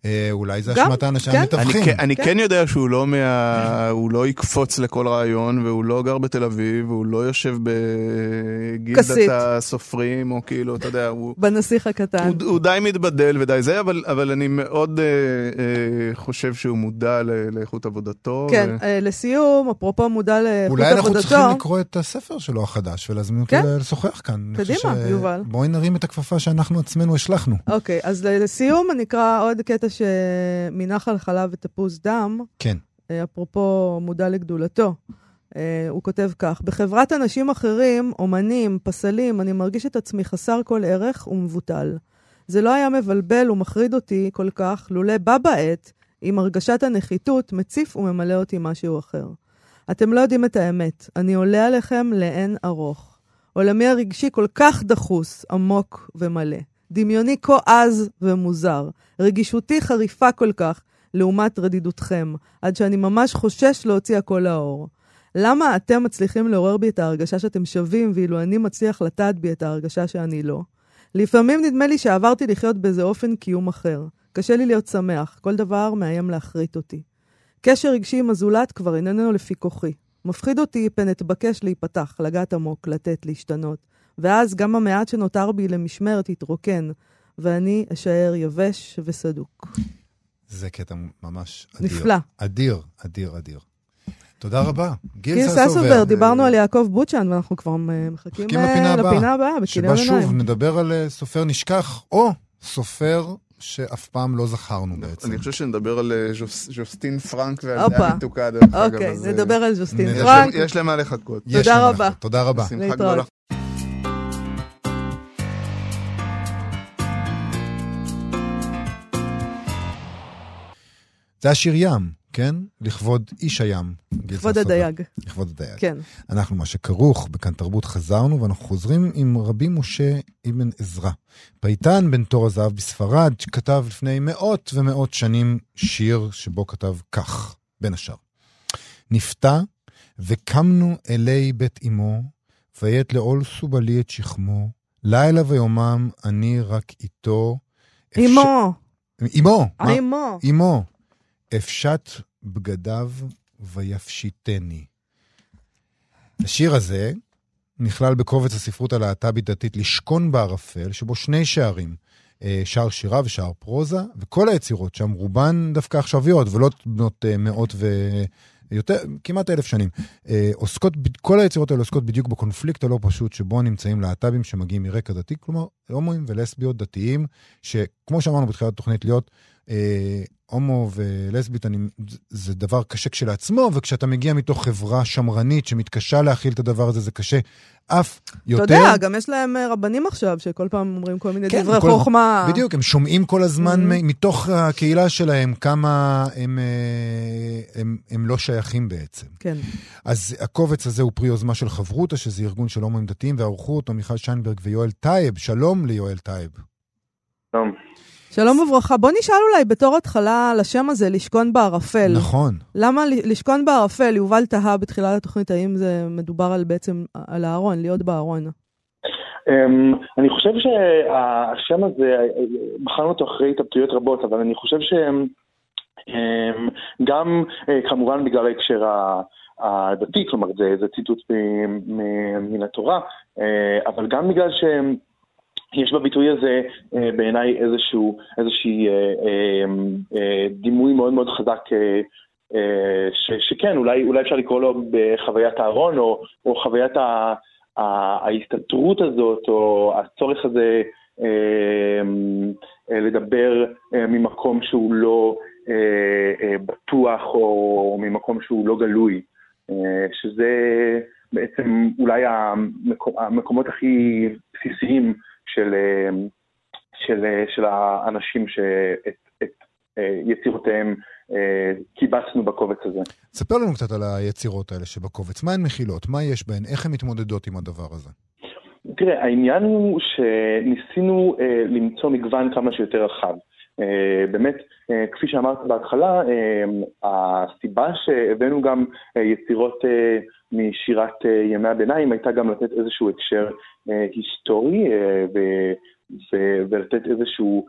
אה, אולי זה אשמת האנשים כן. אני, המתווכים. כן- אני כן. כן יודע שהוא לא מה... הוא לא יקפוץ לכל רעיון, והוא לא גר בתל אביב, והוא לא יושב בגילדת. הסופרים, או כאילו, אתה יודע, הוא... בנסיך הקטן. הוא, הוא די מתבדל ודי זה, אבל, אבל אני מאוד אה, אה, חושב שהוא מודע ל, לאיכות עבודתו. כן, ו... אה, לסיום, אפרופו מודע לאיכות אולי אנחנו צריכים עבודתו, לקרוא את הספר שלו החדש ולהזמין אותו כן. לשוחח כאן. אני קדימה, יובל. בואי נרים את הכפפה שאנחנו עצמנו השלכנו. אוקיי, אז לסיום אני אקרא עוד קטע שמנחל חלב ותפוז דם, כן. אה, אפרופו מודע לגדולתו. אה, הוא כותב כך: בחברת אנשים אחרים, אומנים, פסלים, אני מרגיש את עצמי חסר כל ערך ומבוטל. זה לא היה מבלבל ומחריד אותי כל כך, לולא בה בעת, עם הרגשת הנחיתות, מציף וממלא אותי משהו אחר. אתם לא יודעים את האמת, אני עולה עליכם לאין ארוך. עולמי הרגשי כל כך דחוס, עמוק ומלא. דמיוני כה עז ומוזר. רגישותי חריפה כל כך, לעומת רדידותכם, עד שאני ממש חושש להוציא הכל לאור. למה אתם מצליחים לעורר בי את ההרגשה שאתם שווים, ואילו אני מצליח לטעת בי את ההרגשה שאני לא? לפעמים נדמה לי שעברתי לחיות באיזה אופן קיום אחר. קשה לי להיות שמח, כל דבר מאיים להחריט אותי. קשר רגשי עם הזולת כבר איננו לפי כוחי. מפחיד אותי פן אתבקש להיפתח, לגעת עמוק, לתת, להשתנות. ואז גם המעט שנותר בי למשמרת יתרוקן, ואני אשאר יבש וסדוק. זה קטע ממש אדיר. נפלא. אדיר, אדיר, אדיר. תודה רבה. גיל ססובר. דיברנו על יעקב בוצ'ן, ואנחנו כבר מחכים מחכים אה, לפינה הבאה. לפינה שבה. שוב נדבר על אה, סופר נשכח, או סופר שאף פעם לא זכרנו בעצם. אני חושב שנדבר על אה, ז'וס- ז'וסטין פרנק ועל. דעה מתוקה, דרך אגב. אוקיי, נדבר על ז'וסטין פרנק. יש להם מה לחכות. תודה רבה. תודה רבה. זה השיר ים, כן? לכבוד איש הים. גיל כבוד ססובר. הדייג, לכבוד הדייג. כן. אנחנו, מה שכרוך, בכאן תרבות חזרנו, ואנחנו חוזרים עם רבי משה אבן עזרא. פייטן בן תור הזהב בספרד, שכתב לפני מאות ומאות שנים שיר שבו כתב כך, בין השאר. נפתע, וקמנו אלי בית אמו, ויית לעול סובלי את שכמו, לילה ויומם אני רק איתו. אמו? אמו. אמו, אפשט בגדיו ויפשיטני. השיר הזה נכלל בקובץ הספרות הלהט"בית-דתית לשכון בערפל, שבו שני שערים, אה, שער שירה ושער פרוזה, וכל היצירות שם, רובן דווקא עכשוויות, ולא בנות אה, מאות ו... יותר, כמעט אלף שנים. אה, עוסקות, כל היצירות האלה עוסקות בדיוק בקונפליקט הלא פשוט שבו נמצאים להט"בים שמגיעים מרקע דתי, כלומר, הומואים ולסביות דתיים, שכמו שאמרנו בתחילת התוכנית, להיות אה, הומו ולסבית, אני, זה- זה דבר קשה כשלעצמו, וכשאתה מגיע מתוך חברה שמרנית שמתקשה להכיל את הדבר הזה, זה קשה אף יותר. אתה יודע, גם יש להם אה, רבנים עכשיו, שכל פעם אומרים כל מיני כן, דברי כל- חוכמה. בדיוק, הם שומעים כל הזמן Mhm. מ- מתוך הקהילה שלהם כמה הם, אה, הם, הם לא שייכים בעצם. כן. אז הקובץ הזה הוא פרי יוזמה של חברותא, שזה ארגון של הומואים דתיים, וערכו אותו מיכל שיינברג ויואל טייב. שלום ליואל טייב. שלום. שלום וברכה. בוא נשאל אולי בתור התחלה על השם הזה, לשכון בערפל. נכון. למה לשכון בערפל? יובל תהה בתחילת התוכנית, האם זה מדובר על בעצם, על הארון, להיות בארון. אמ, אני חושב שהשם הזה, בחרנו אותו אחרי התלבטויות רבות, אבל אני חושב שגם כמובן בגלל ההקשר ה- הדתי, כלומר זה, זה ציטוט מן התורה, אה, אבל גם בגלל שהם... יש בביטוי הזה אה, בעיניי איזשהו, איזושהי אה, אה, אה, דימוי מאוד מאוד חזק אה, אה, ש, שכן, אולי, אולי אפשר לקרוא לו בחוויית הארון או, או חוויית ה, ה, ההסתתרות הזאת או הצורך הזה אה, אה, לדבר אה, ממקום שהוא לא אה, אה, בטוח או ממקום שהוא לא גלוי, אה, שזה בעצם אולי המקומות הכי בסיסיים של, אה, של, אה, של האנשים שאת את, אה, יצירותיהם קיבצנו בקובץ הזה. ספר לנו קצת על היצירות האלה שבקובץ. מה הן מכילות? מה יש בהן? איך הן מתמודדות עם הדבר הזה? תראה, העניין הוא שניסינו אה, למצוא מגוון כמה שיותר רחב. אה, באמת, אה, כפי שאמרת בהתחלה, אה, הסיבה שהבאנו גם יצירות משירת ימי הביניים הייתה גם לתת איזשהו הקשר היסטורי ו- ולתת איזשהו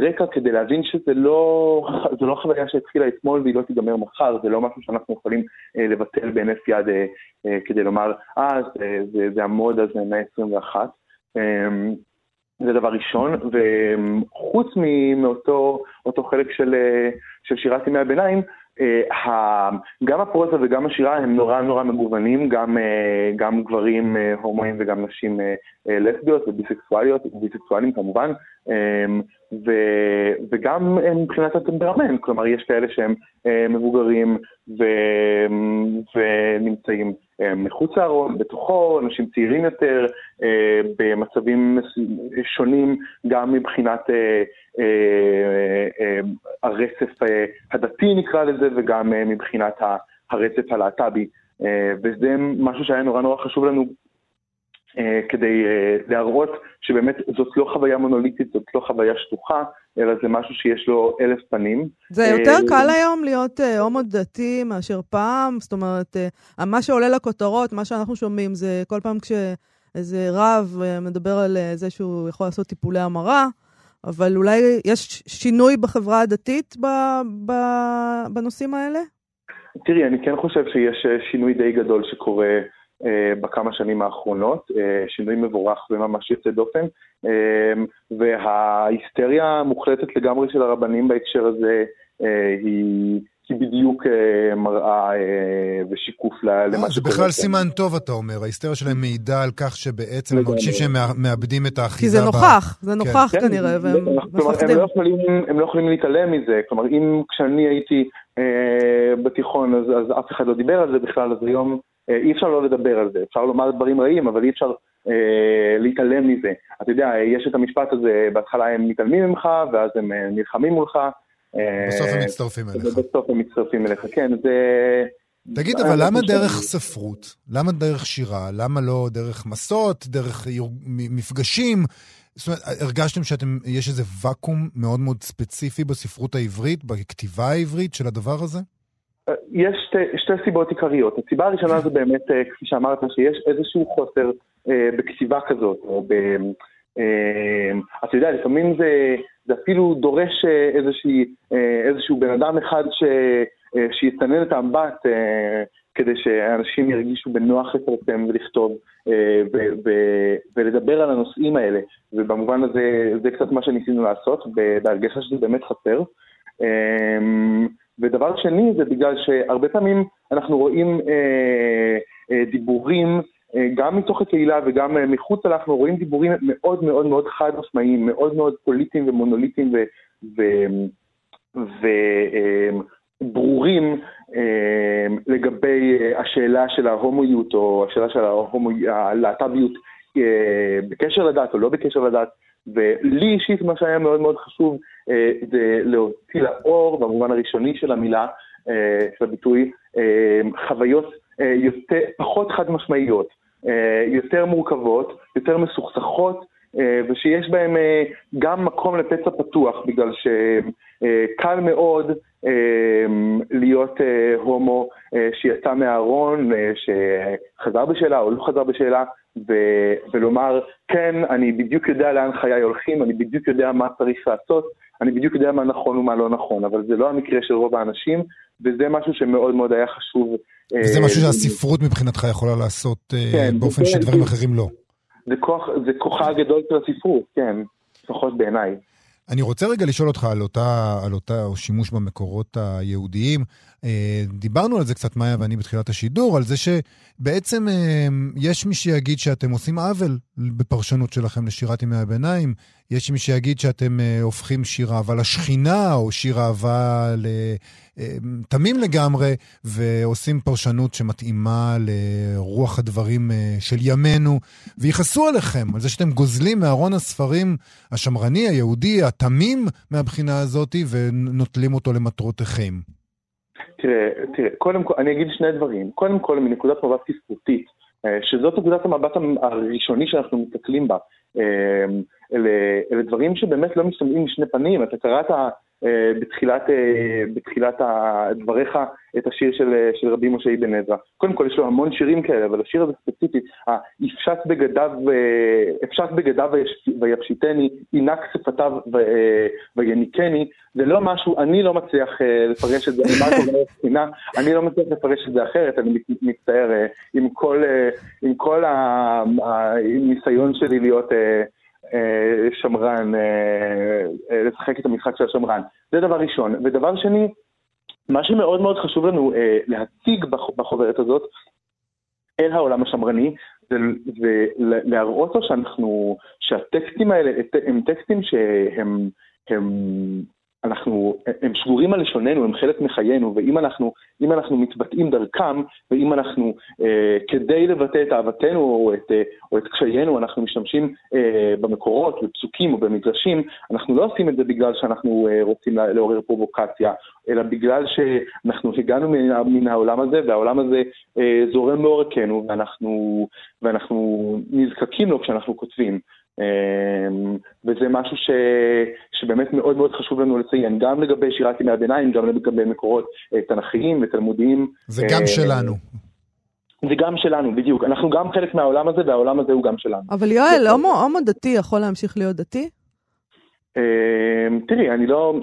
רקע כדי להבין שזה לא, לא חוויה שהתחילה אתמול והיא לא תיגמר מחר, זה לא משהו שאנחנו יכולים לבטל בהינף יד כדי לומר, אה, זה, זה, זה המוד הזה מהמאה ה-21. זה דבר ראשון, וחוץ מאותו אותו חלק של, של שירת ימי הביניים, אה, גם הפרוזה וגם השירה הם נורא נורא מגוונים, גם, אה, גם גברים אה, הומואים וגם נשים לסביות וביסקסואליות, וביסקסואלים כמובן, אה, ו, וגם מבחינת הטמפרמנט, כלומר יש כאלה שהם מבוגרים ו, ונמצאים אה, מחוץ לארון, בתוכו, אנשים צעירים יותר, אה, במצבים שונים גם מבחינת אה, אה, אה, הרצף אה, הדתי נקרא לזה וגם אה, מבחינת הרצף הלהט"בי. אה, וזה משהו שהיה נורא נורא חשוב לנו אה, כדי אה, להראות שבאמת זאת לא חוויה מונוליטית, זאת לא חוויה שטוחה, אלא זה משהו שיש לו אלף פנים. זה יותר אה, קל היום להיות אה, הומו דתי מאשר פעם? זאת אומרת, אה, מה שעולה לכותרות, מה שאנחנו שומעים, זה כל פעם כשאיזה רב אה, מדבר על אה, זה שהוא יכול לעשות טיפולי המרה, אבל אולי יש שינוי בחברה הדתית ב, ב, בנושאים האלה? תראי, אני כן חושב שיש אה, שינוי די גדול שקורה אה, בכמה שנים האחרונות, אה, שינוי מבורך וממש יוצא דופן, אה, וההיסטריה המוחלטת לגמרי של הרבנים בהקשר הזה אה, היא... היא בדיוק אה, מראה אה, ושיקוף למה אה, זה שקורה בכלל כאן. סימן טוב, אתה אומר. ההיסטריה שלהם מעידה על כך שבעצם הם. מרגישים שהם מא- מאבדים את כי האחיזה זה ב- נוכח, זה נוכח כן, כנראה, זה- והם מפחדים. לא, יכולים, הם לא יכולים להתעלם מזה. כלומר, אם כשאני הייתי אה, בתיכון, אז, אז אף אחד לא דיבר על זה בכלל, אז היום אה, אי אפשר לא לדבר על זה. אפשר לומר דברים רעים, אבל אי אפשר אה, להתעלם מזה. אתה יודע, יש את המשפט הזה, בהתחלה הם מתעלמים ממך, ואז הם אה, נלחמים מולך. אה, בסוף הם מצטרפים אליך. ובסוף הם מצטרפים אליך, כן, זה... תגיד, אבל למה דרך ספרות? למה דרך שירה? למה לא דרך מסות, דרך מפגשים? זאת אומרת, הרגשתם שאתם, יש איזה ואקום מאוד מאוד ספציפי בספרות העברית, בכתיבה העברית של הדבר הזה? יש שתי, שתי סיבות עיקריות. הסיבה הראשונה זה באמת, אה, כפי שאמרת, שיש איזשהו חוסר אה, בכתיבה כזאת, או ב... אה, אתה יודע, לפעמים זה, זה אפילו דורש אה, איזושהי, אה, איזשהו בן אדם אחד ש, אה, שיסנן את האמבט אה, כדי שאנשים ירגישו בנוח לפרסם ולכתוב אה, ו- ו- ולדבר על הנושאים האלה. ובמובן הזה, זה קצת מה שניסינו לעשות, בהרגשה שזה באמת חסר. אה, ודבר שני זה בגלל שהרבה פעמים אנחנו רואים אה, אה, דיבורים, אה, גם מתוך הקהילה וגם אה, מחוץ אנחנו רואים דיבורים מאוד מאוד מאוד חד משמעיים, מאוד מאוד פוליטיים ומונוליטיים וברורים אה, לגבי אה, השאלה של ההומואיות או השאלה של הלהט"ביות אה, בקשר לדת או לא בקשר לדת. ולי אישית מה שהיה מאוד מאוד חשוב אה, זה להוציא לאור, במובן הראשוני של המילה, אה, של הביטוי, אה, חוויות אה, יותר, פחות חד משמעיות, אה, יותר מורכבות, יותר מסוכסכות, אה, ושיש בהם אה, גם מקום לפצע פתוח, בגלל שקל מאוד אה, להיות אה, הומו אה, שיצא מהארון, אה, שחזר בשאלה או לא חזר בשאלה, ו- ולומר, כן, אני בדיוק יודע לאן חיי הולכים, אני בדיוק יודע מה צריך לעשות, אני בדיוק יודע מה נכון ומה לא נכון, אבל זה לא המקרה של רוב האנשים, וזה משהו שמאוד מאוד היה חשוב. אה, וזה משהו שהספרות מבחינתך יכולה לעשות אה, כן, באופן זה- שדברים זה- אחרים לא. זה, כוח, זה כוחה הגדול של הספרות, כן, לפחות בעיניי. אני רוצה רגע לשאול אותך על אותה, על אותה שימוש במקורות היהודיים. אה, דיברנו על זה קצת, מאיה ואני בתחילת השידור, על זה שבעצם יש מי שיגיד שאתם עושים עוול בפרשנות שלכם לשירת ימי הביניים. יש מי שיגיד שאתם אה, הופכים שיר אהבה לשכינה, או שיר אהבה. אה, תמים לגמרי, ועושים פרשנות שמתאימה לרוח הדברים אה, של ימינו, ויכעסו עליכם על זה שאתם גוזלים מארון הספרים השמרני, היהודי, התמים מהבחינה הזאת, ונוטלים אותו למטרותיכם. תראה, תראה, קודם כל, אני אגיד שני דברים. קודם כל, מנקודת מבט ספרותית, שזאת נקודת המבט הראשוני שאנחנו מסתכלים בה. אלה, אלה דברים שבאמת לא משתמעים משני פנים. אתה קראת אה, בתחילת, אה, בתחילת דבריך את השיר של, אה, של רבי משה אבן עזרא. קודם כל, יש לו המון שירים כאלה, אבל השיר הזה ספציפית, "יפשט בגדיו, אפשט בגדיו ויפשיטני, ינק שפתיו ויניקני, זה לא משהו, אני לא מצליח לפרש את זה, אני לא מצליח לפרש את זה אחרת, אני מצטער עם כל, עם כל הניסיון שלי להיות שמרן, אה, אה, לשחק את המשחק של השמרן. זה דבר ראשון. ודבר שני, מה שמאוד מאוד חשוב לנו אה, להציג בח- בחוברת הזאת אל העולם השמרני, זה, זה ל- להראות לו שאנחנו, שהטקסטים האלה הם טקסטים שהם, הם, אנחנו, הם שבורים על לשוננו, הם חלק מחיינו, ואם אנחנו, אנחנו מתבטאים דרכם, ואם אנחנו, אה, כדי לבטא את אהבתנו או את, אה, או את קשיינו, אנחנו משתמשים אה, במקורות, בפסוקים או במדרשים, אנחנו לא עושים את זה בגלל שאנחנו אה, רוצים לה- לעורר פרובוקציה, אלא בגלל שאנחנו הגענו מן, מן העולם הזה, והעולם הזה אה, זורם לעורקנו, ואנחנו, ואנחנו נזקקים לו כשאנחנו כותבים. אמ, וזה משהו ש... שבאמת מאוד מאוד חשוב לנו לציין, גם לגבי שירת ימי הביניים, גם לגבי מקורות אה, תנכיים ותלמודיים. זה גם אה, שלנו. זה גם שלנו, בדיוק. אנחנו גם חלק מהעולם הזה, והעולם הזה הוא גם שלנו. אבל יואל, הומו, הומו דתי יכול להמשיך להיות דתי? אמ, תראי, אני לא...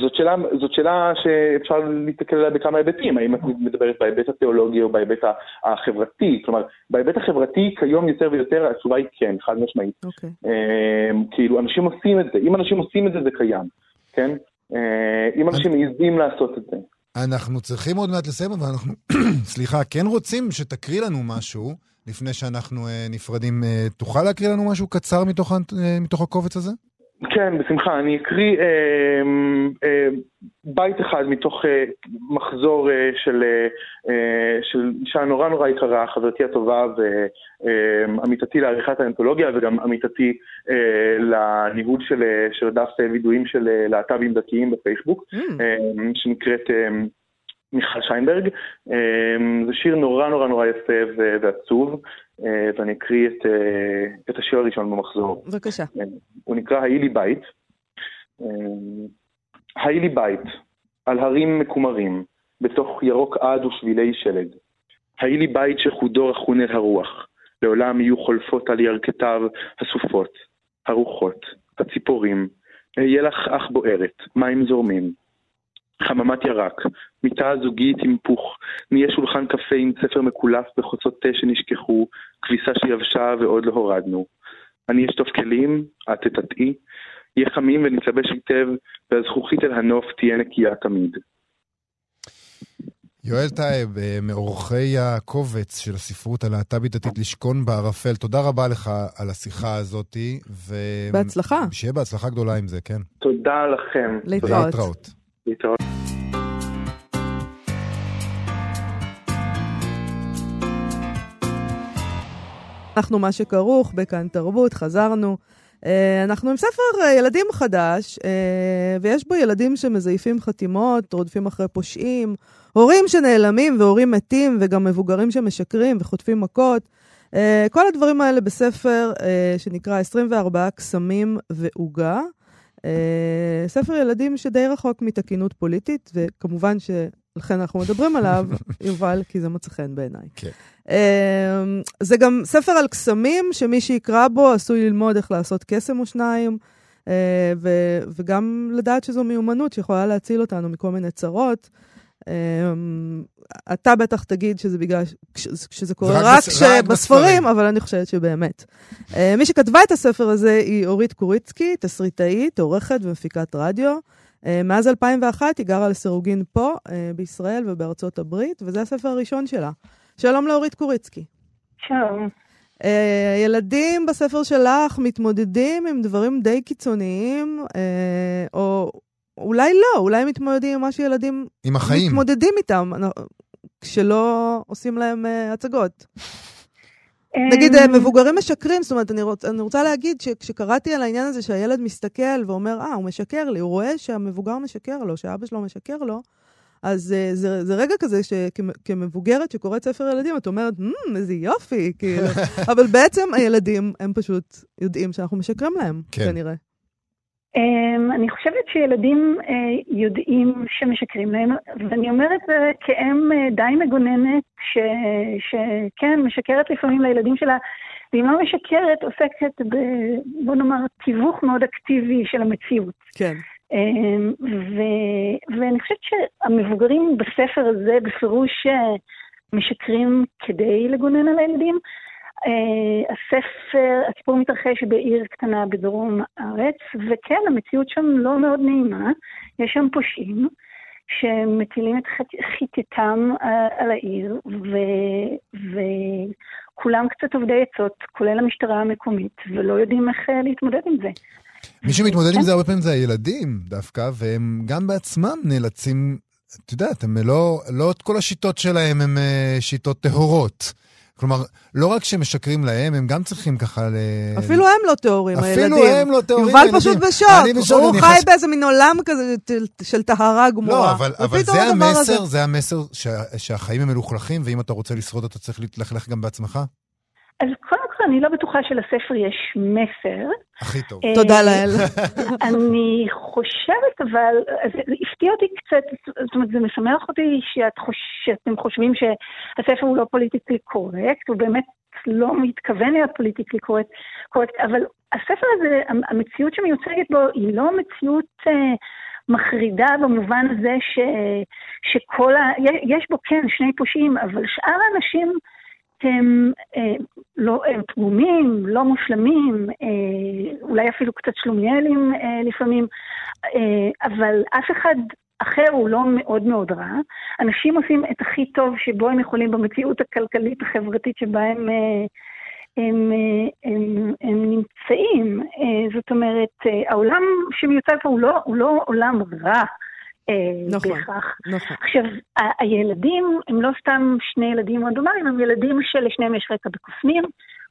זאת שאלה, זאת שאלה שאפשר להסתכל עליה בכמה היבטים, האם את מדברת בהיבט התיאולוגי או בהיבט החברתי, כלומר, בהיבט החברתי כיום יותר ויותר התשובה היא כן, חד משמעית. אוקיי. אמ, כאילו, אנשים עושים את זה, אם אנשים עושים את זה זה קיים, כן? אה, אם אנשים מעיזים לעשות את זה. אנחנו צריכים עוד מעט לסיים, אבל אנחנו, סליחה, כן רוצים שתקריא לנו משהו לפני שאנחנו אה, נפרדים. אה, תוכל להקריא לנו משהו קצר מתוך, אה, מתוך הקובץ הזה? כן, בשמחה. אני אקריא אה, אה, בית אחד מתוך אה, מחזור אה, של, אה, אה, של אישה נורא נורא יקרה, חברתי הטובה ועמיתתי לעריכת האנתולוגיה וגם עמיתתי אה, לניהול של, אה, של דף אה, וידויים של אה, להט"בים דתיים בפייסבוק, Mm, אה, שנקראת אה, מיכל שיינברג. אה, זה שיר נורא נורא נורא יפה ועצוב, אה, ואני אקריא את, אה, את השיר הראשון במחזור. בבקשה. הוא נקרא "היי לי בית". אה, היי לי בית, על הרים מקומרים, בתוך ירוק עד ושבילי שלג. היי לי בית שחודו רכון אל הרוח, לעולם יהיו חולפות על ירכתיו הסופות, הרוחות, הציפורים. אהיה לך אח בוערת, מים זורמים. חממת ירק, מיטה זוגית עם פוך, נהיה שולחן קפה עם ספר מקולף בחוצות תה שנשכחו, כביסה שיבשה ועוד לא הורדנו. אני אשטוף כלים, את תטעי, יהיה חמים ונתלבש היטב, והזכוכית אל הנוף תהיה נקייה תמיד. יואל טייב, אה, מעורכי הקובץ של הספרות הלהט"בית דתית לשכון בערפל, תודה רבה לך על השיחה הזאתי. ו... בהצלחה. שיהיה בהצלחה גדולה עם זה, כן. תודה לכם. להתראות. להתראות. להתראות. אנחנו מה שכרוך בכאן תרבות, חזרנו. אה, אנחנו עם ספר אה, ילדים חדש, אה, ויש בו ילדים שמזייפים חתימות, רודפים אחרי פושעים, הורים שנעלמים והורים מתים, וגם מבוגרים שמשקרים וחוטפים מכות. כל הדברים האלה בספר שנקרא 24 קסמים ועוגה. אה, ספר ילדים שדי רחוק מתקינות פוליטית, וכמובן שלכן אנחנו מדברים עליו, יובל, כי זה מוצא חן בעיניי. כן. אה, זה גם ספר על קסמים, שמי שיקרא בו עשוי ללמוד איך לעשות קסם או שניים, אה, ו- וגם לדעת שזו מיומנות שיכולה להציל אותנו מכל מיני צרות. אה, אתה בטח תגיד שזה בגלל שזה קורה רק רק בס- רק בספרים. בספרים, אבל אני חושבת שבאמת. אה, מי שכתבה את הספר הזה היא אורית קוריצקי, תסריטאית, עורכת ומפיקת רדיו. אה, מאז 2001 היא גרה לסירוגין פה, אה, בישראל ובארצות הברית, וזה הספר הראשון שלה. שלום לאורית קוריצקי. שלום. ילדים בספר שלך מתמודדים עם דברים די קיצוניים, או אולי לא, אולי הם מתמודדים עם מה שילדים עם החיים. מתמודדים איתם, כשלא עושים להם אה, הצגות. נגיד, אה, אמ, מבוגרים משקרים, זאת אומרת, אני, רוצ, אני רוצה להגיד שכשקראתי על העניין הזה שהילד מסתכל ואומר, אה, הוא משקר לי, הוא רואה שהמבוגר משקר לו, שאבא שלו משקר לו, אז אה, זה, זה רגע כזה שכמבוגרת שקוראת ספר ילדים, את אומרת, "מ, איזה יופי, כאילו. אבל בעצם הילדים, הם פשוט יודעים שאנחנו משקרים להם, כן. כנראה. אמ, אני חושבת שילדים אה, יודעים שמשקרים להם, ואני אומרת זה כאם אה, די מגוננת, ש, שכן, משקרת לפעמים לילדים שלה, ואם לא משקרת, עוסקת ב... בוא נאמר, תיווך מאוד אקטיבי של המציאות. כן. אמ, ו- ואני חושבת שהמבוגרים בספר הזה בפירוש אה, משקרים כדי לגונן על הילדים. אה, הספר, הסיפור מתרחש בעיר קטנה בדרום הארץ, וכן, המציאות שם לא מאוד נעימה. יש שם פושעים שמטילים את חיטתם אה, על העיר, ו- וכולם קצת אובדי עצות, כולל המשטרה המקומית, ולא יודעים איך אה, להתמודד עם זה. מי שמתמודד עם זה הרבה פעמים זה הילדים דווקא, והם גם בעצמם נאלצים, את יודעת, הם לא, לא את כל השיטות שלהם הם שיטות טהורות. כלומר, לא רק שמשקרים להם, הם גם צריכים ככה ל... אפילו הם לא טהורים, אפילו הילדים. הם לא טהורים, יובל. פשוט אני בשוק. הוא אני חי באיזה מין עולם כזה של- של טהרה גמורה. לא, אבל, זה המסר, זה המסר שה, שהחיים הם מלוכלכים, ואם אתה רוצה לשרוד אתה צריך להתלכלך גם בעצמך? אז קודם כל אני לא בטוחה שלספר יש מסר. הכי טוב. אה, תודה לאל. אני חושבת, אבל, זה זה הפתיע אותי קצת, זאת אומרת, זה משמח אותי שאת חוש, שאתם חושבים שהספר הוא לא politically correct, הוא באמת לא מתכוון להיות politically correct, correct אבל הספר הזה, המציאות שמיוצגת בו היא לא מציאות אה, מחרידה במובן הזה ש, שכל ה... יש בו כן שני פושעים, אבל שאר האנשים הם אה, לא, הם פגומים, לא מושלמים, אה, אולי אפילו קצת שלומיאלים אה, לפעמים, אה, אבל אף אחד אחר הוא לא מאוד מאוד רע. אנשים עושים את הכי טוב שבו הם יכולים במציאות הכלכלית החברתית שבה הם, אה, הם, הם, הם נמצאים. זאת אומרת, העולם שמיוצג פה הוא לא, הוא לא עולם רע. אה, נכון. בהכרח. נכון. עכשיו, הילדים הם לא סתם שני ילדים רנדומליים, הם ילדים שלשניהם יש רקע בקוסמים.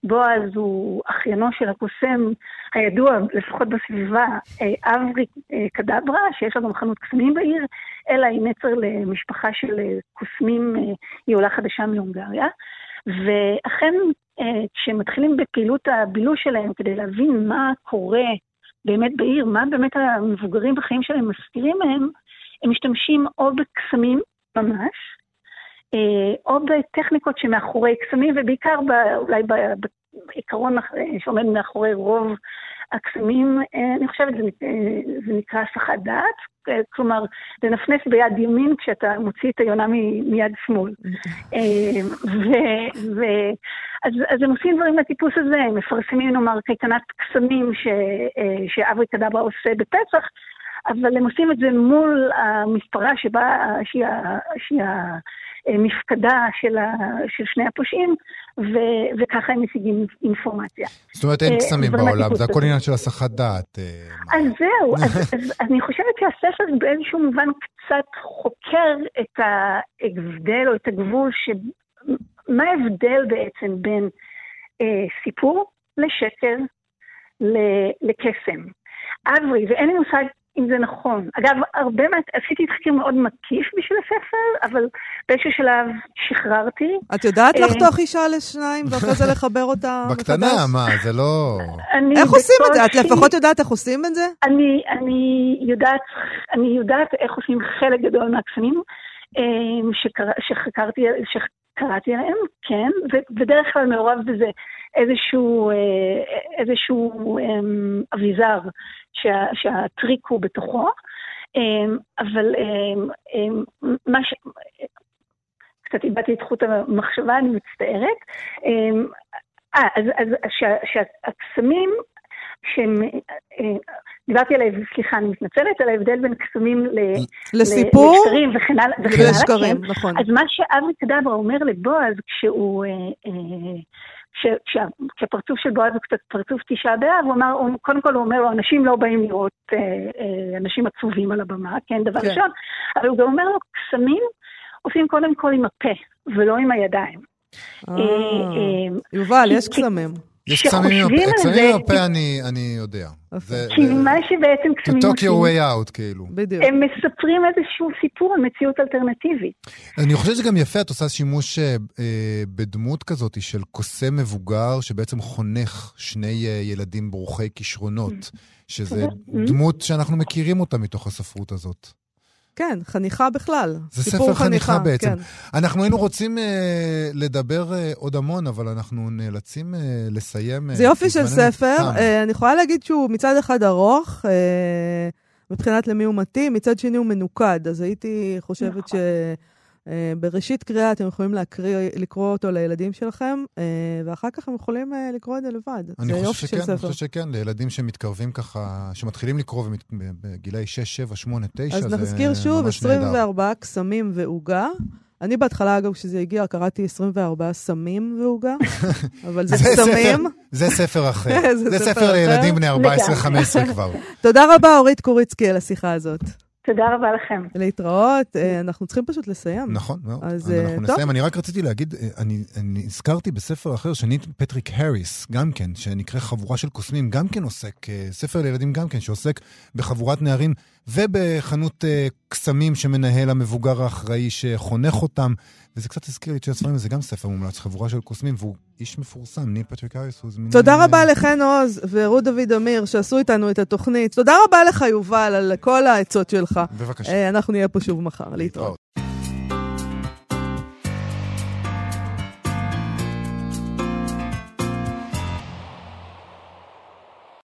בועז הוא אחיינו של הקוסם הידוע, לפחות בסביבה, אה, אברי אה, קדברה, שיש לו גם חנות קסמים בעיר, אלא היא נצר למשפחה של קוסמים, היא עולה חדשה מהונגריה. ואכן, כשמתחילים בפעילות הבילוש שלהם כדי להבין מה קורה באמת בעיר, מה באמת המבוגרים בחיים שלהם מסתירים מהם, הם משתמשים או בקסמים ממש, אה, או בטכניקות שמאחורי קסמים, ובעיקר ב, אולי בעיקרון אה, שעומד מאחורי רוב הקסמים, אה, אני חושבת זה, זה נקרא הסחת דעת, כלומר, לנפנף ביד ימין כשאתה מוציא את היונה מ- מיד שמאל. ו- ו- אז, אז הם עושים דברים לטיפוס הזה, הם מפרסמים נאמר קייטנת קסמים ש- שאברי קדברה עושה בפסח, אבל הם עושים את זה מול המספרה שבה, שהיא, שהיא המפקדה של, ה, של שני הפושעים, ו, וככה הם משיגים אינפורמציה. זאת אומרת, אין אה, קסמים בעולם, זה הכל. עניין של הסחת דעת. אה, אז זהו, אז, אז אני חושבת שהספר באיזשהו מובן קצת חוקר את ההבדל או את הגבול, ש... מה ההבדל בעצם בין אה, סיפור לשקר לקסם. אברי, ואין לי מושג אם זה נכון. אגב, הרבה מה... עשיתי תחקיר מאוד מקיף בשביל הספר, אבל באיזשהו שלב שחררתי. את יודעת אה, לחתוך אישה לשניים ואחרי זה לחבר אותה בקטנה? מה, זה לא... איך עושים את זה? את לפחות יודעת איך עושים את זה? אני, אני, יודעת, אני יודעת איך עושים חלק גדול מהקסמים שקרא, שחקרתי, שקראתי עליהם, כן, ובדרך כלל מעורב בזה איזשהו, אה, איזשהו אמ, אביזר שה, שהטריק הוא בתוכו, אמ, אבל אמ, מה ש... קצת איבדתי את חוט המחשבה, אני מצטערת. אה, אז, אז שה- שהקסמים שהם, אה, דיברתי על סליחה, אני מתנצלת, על ההבדל בין קסמים ל- לסיפור לשקרים וכן הלאה, וכן הלאה, ולשקרים, כן. נכון. אז מה שאבי קדברה אומר לבועז כשהוא, אה, אה, כש- כשה- כשהפרצוף של בועז הוא קצת פרצוף תשעה באב, הוא אמר, הוא- קודם כל הוא אומר לו, אנשים לא באים לראות אה, אה, אנשים עצובים על הבמה, כן, דבר כן. ראשון, אבל הוא גם אומר לו, קסמים עושים קודם כל עם הפה, ולא עם הידיים. אה, אה, אה, יובל, יש קסמים. יש קסמים הפה אני- אני יודע. זה- כי זה- מה שבעצם To קסמים talk your עושים, way out, כאילו. בדיוק. הם מספרים איזשהו סיפור על מציאות אלטרנטיבית. אני חושב שזה גם יפה, את עושה שימוש אה, אה, בדמות כזאת של קוסם מבוגר, שבעצם חונך שני אה, ילדים ברוכי כישרונות, שזה Mm-hmm. דמות שאנחנו מכירים אותה מתוך הספרות הזאת. כן, חניכה בכלל. זה ספר חניכה בעצם. כן. אנחנו היינו רוצים אה, לדבר אה, עוד המון, אבל אנחנו נאלצים אה, לסיים. אה, זה יופי של ספר. תם. אה, אני יכולה להגיד שהוא מצד אחד ארוך, אה, מבחינת למי הוא מתאים, מצד שני הוא מנוקד. אז הייתי חושבת ש... אה, בראשית קריאה אתם יכולים להקריא, לקרוא אותו לילדים שלכם, אה, ואחר כך הם יכולים אה, לקרוא את זה לבד. אני זה חושב יופי של שכן, אני. חושב שכן, לילדים שמתקרבים ככה, שמתחילים לקרוא ומת- בגילאי 6, 7, 8, 9, אז זה נזכיר שוב, ממש נהדר. 24 קסמים ועוגה. אני בהתחלה, אגב, כשזה הגיע, קראתי 24 סמים ועוגה, אבל זה. ספר- זה ספר אחר. זה ספר. לילדים בני לגמרי. 14-15 כבר. תודה רבה, אורית קוריצקי, על השיחה הזאת. תודה רבה לכם. להתראות. אה, אנחנו צריכים פשוט לסיים. נכון, מאוד. אז, אז אה, אנחנו טוב. נסיים. אני רק רציתי להגיד, אה, אני אני הזכרתי בספר אחר, שנית פטריק האריס, גם כן, שנקרא חבורה של קוסמים, גם כן עוסק, ספר לילדים גם כן, שעוסק בחבורת נערים ובחנות אה, קסמים שמנהל המבוגר האחראי שחונך אותם. וזה קצת הזכיר לי את שני הספרים, זה גם ספר מומלץ, חבורה של קוסמים, והוא איש מפורסם, ניל פטריק אריס, הוא זמין... תודה רבה לחן עוז ורות דוד אמיר שעשו איתנו את התוכנית. תודה רבה לך, יובל, על כל העצות שלך. בבקשה. אה, אנחנו נהיה פה שוב מחר. להתראות.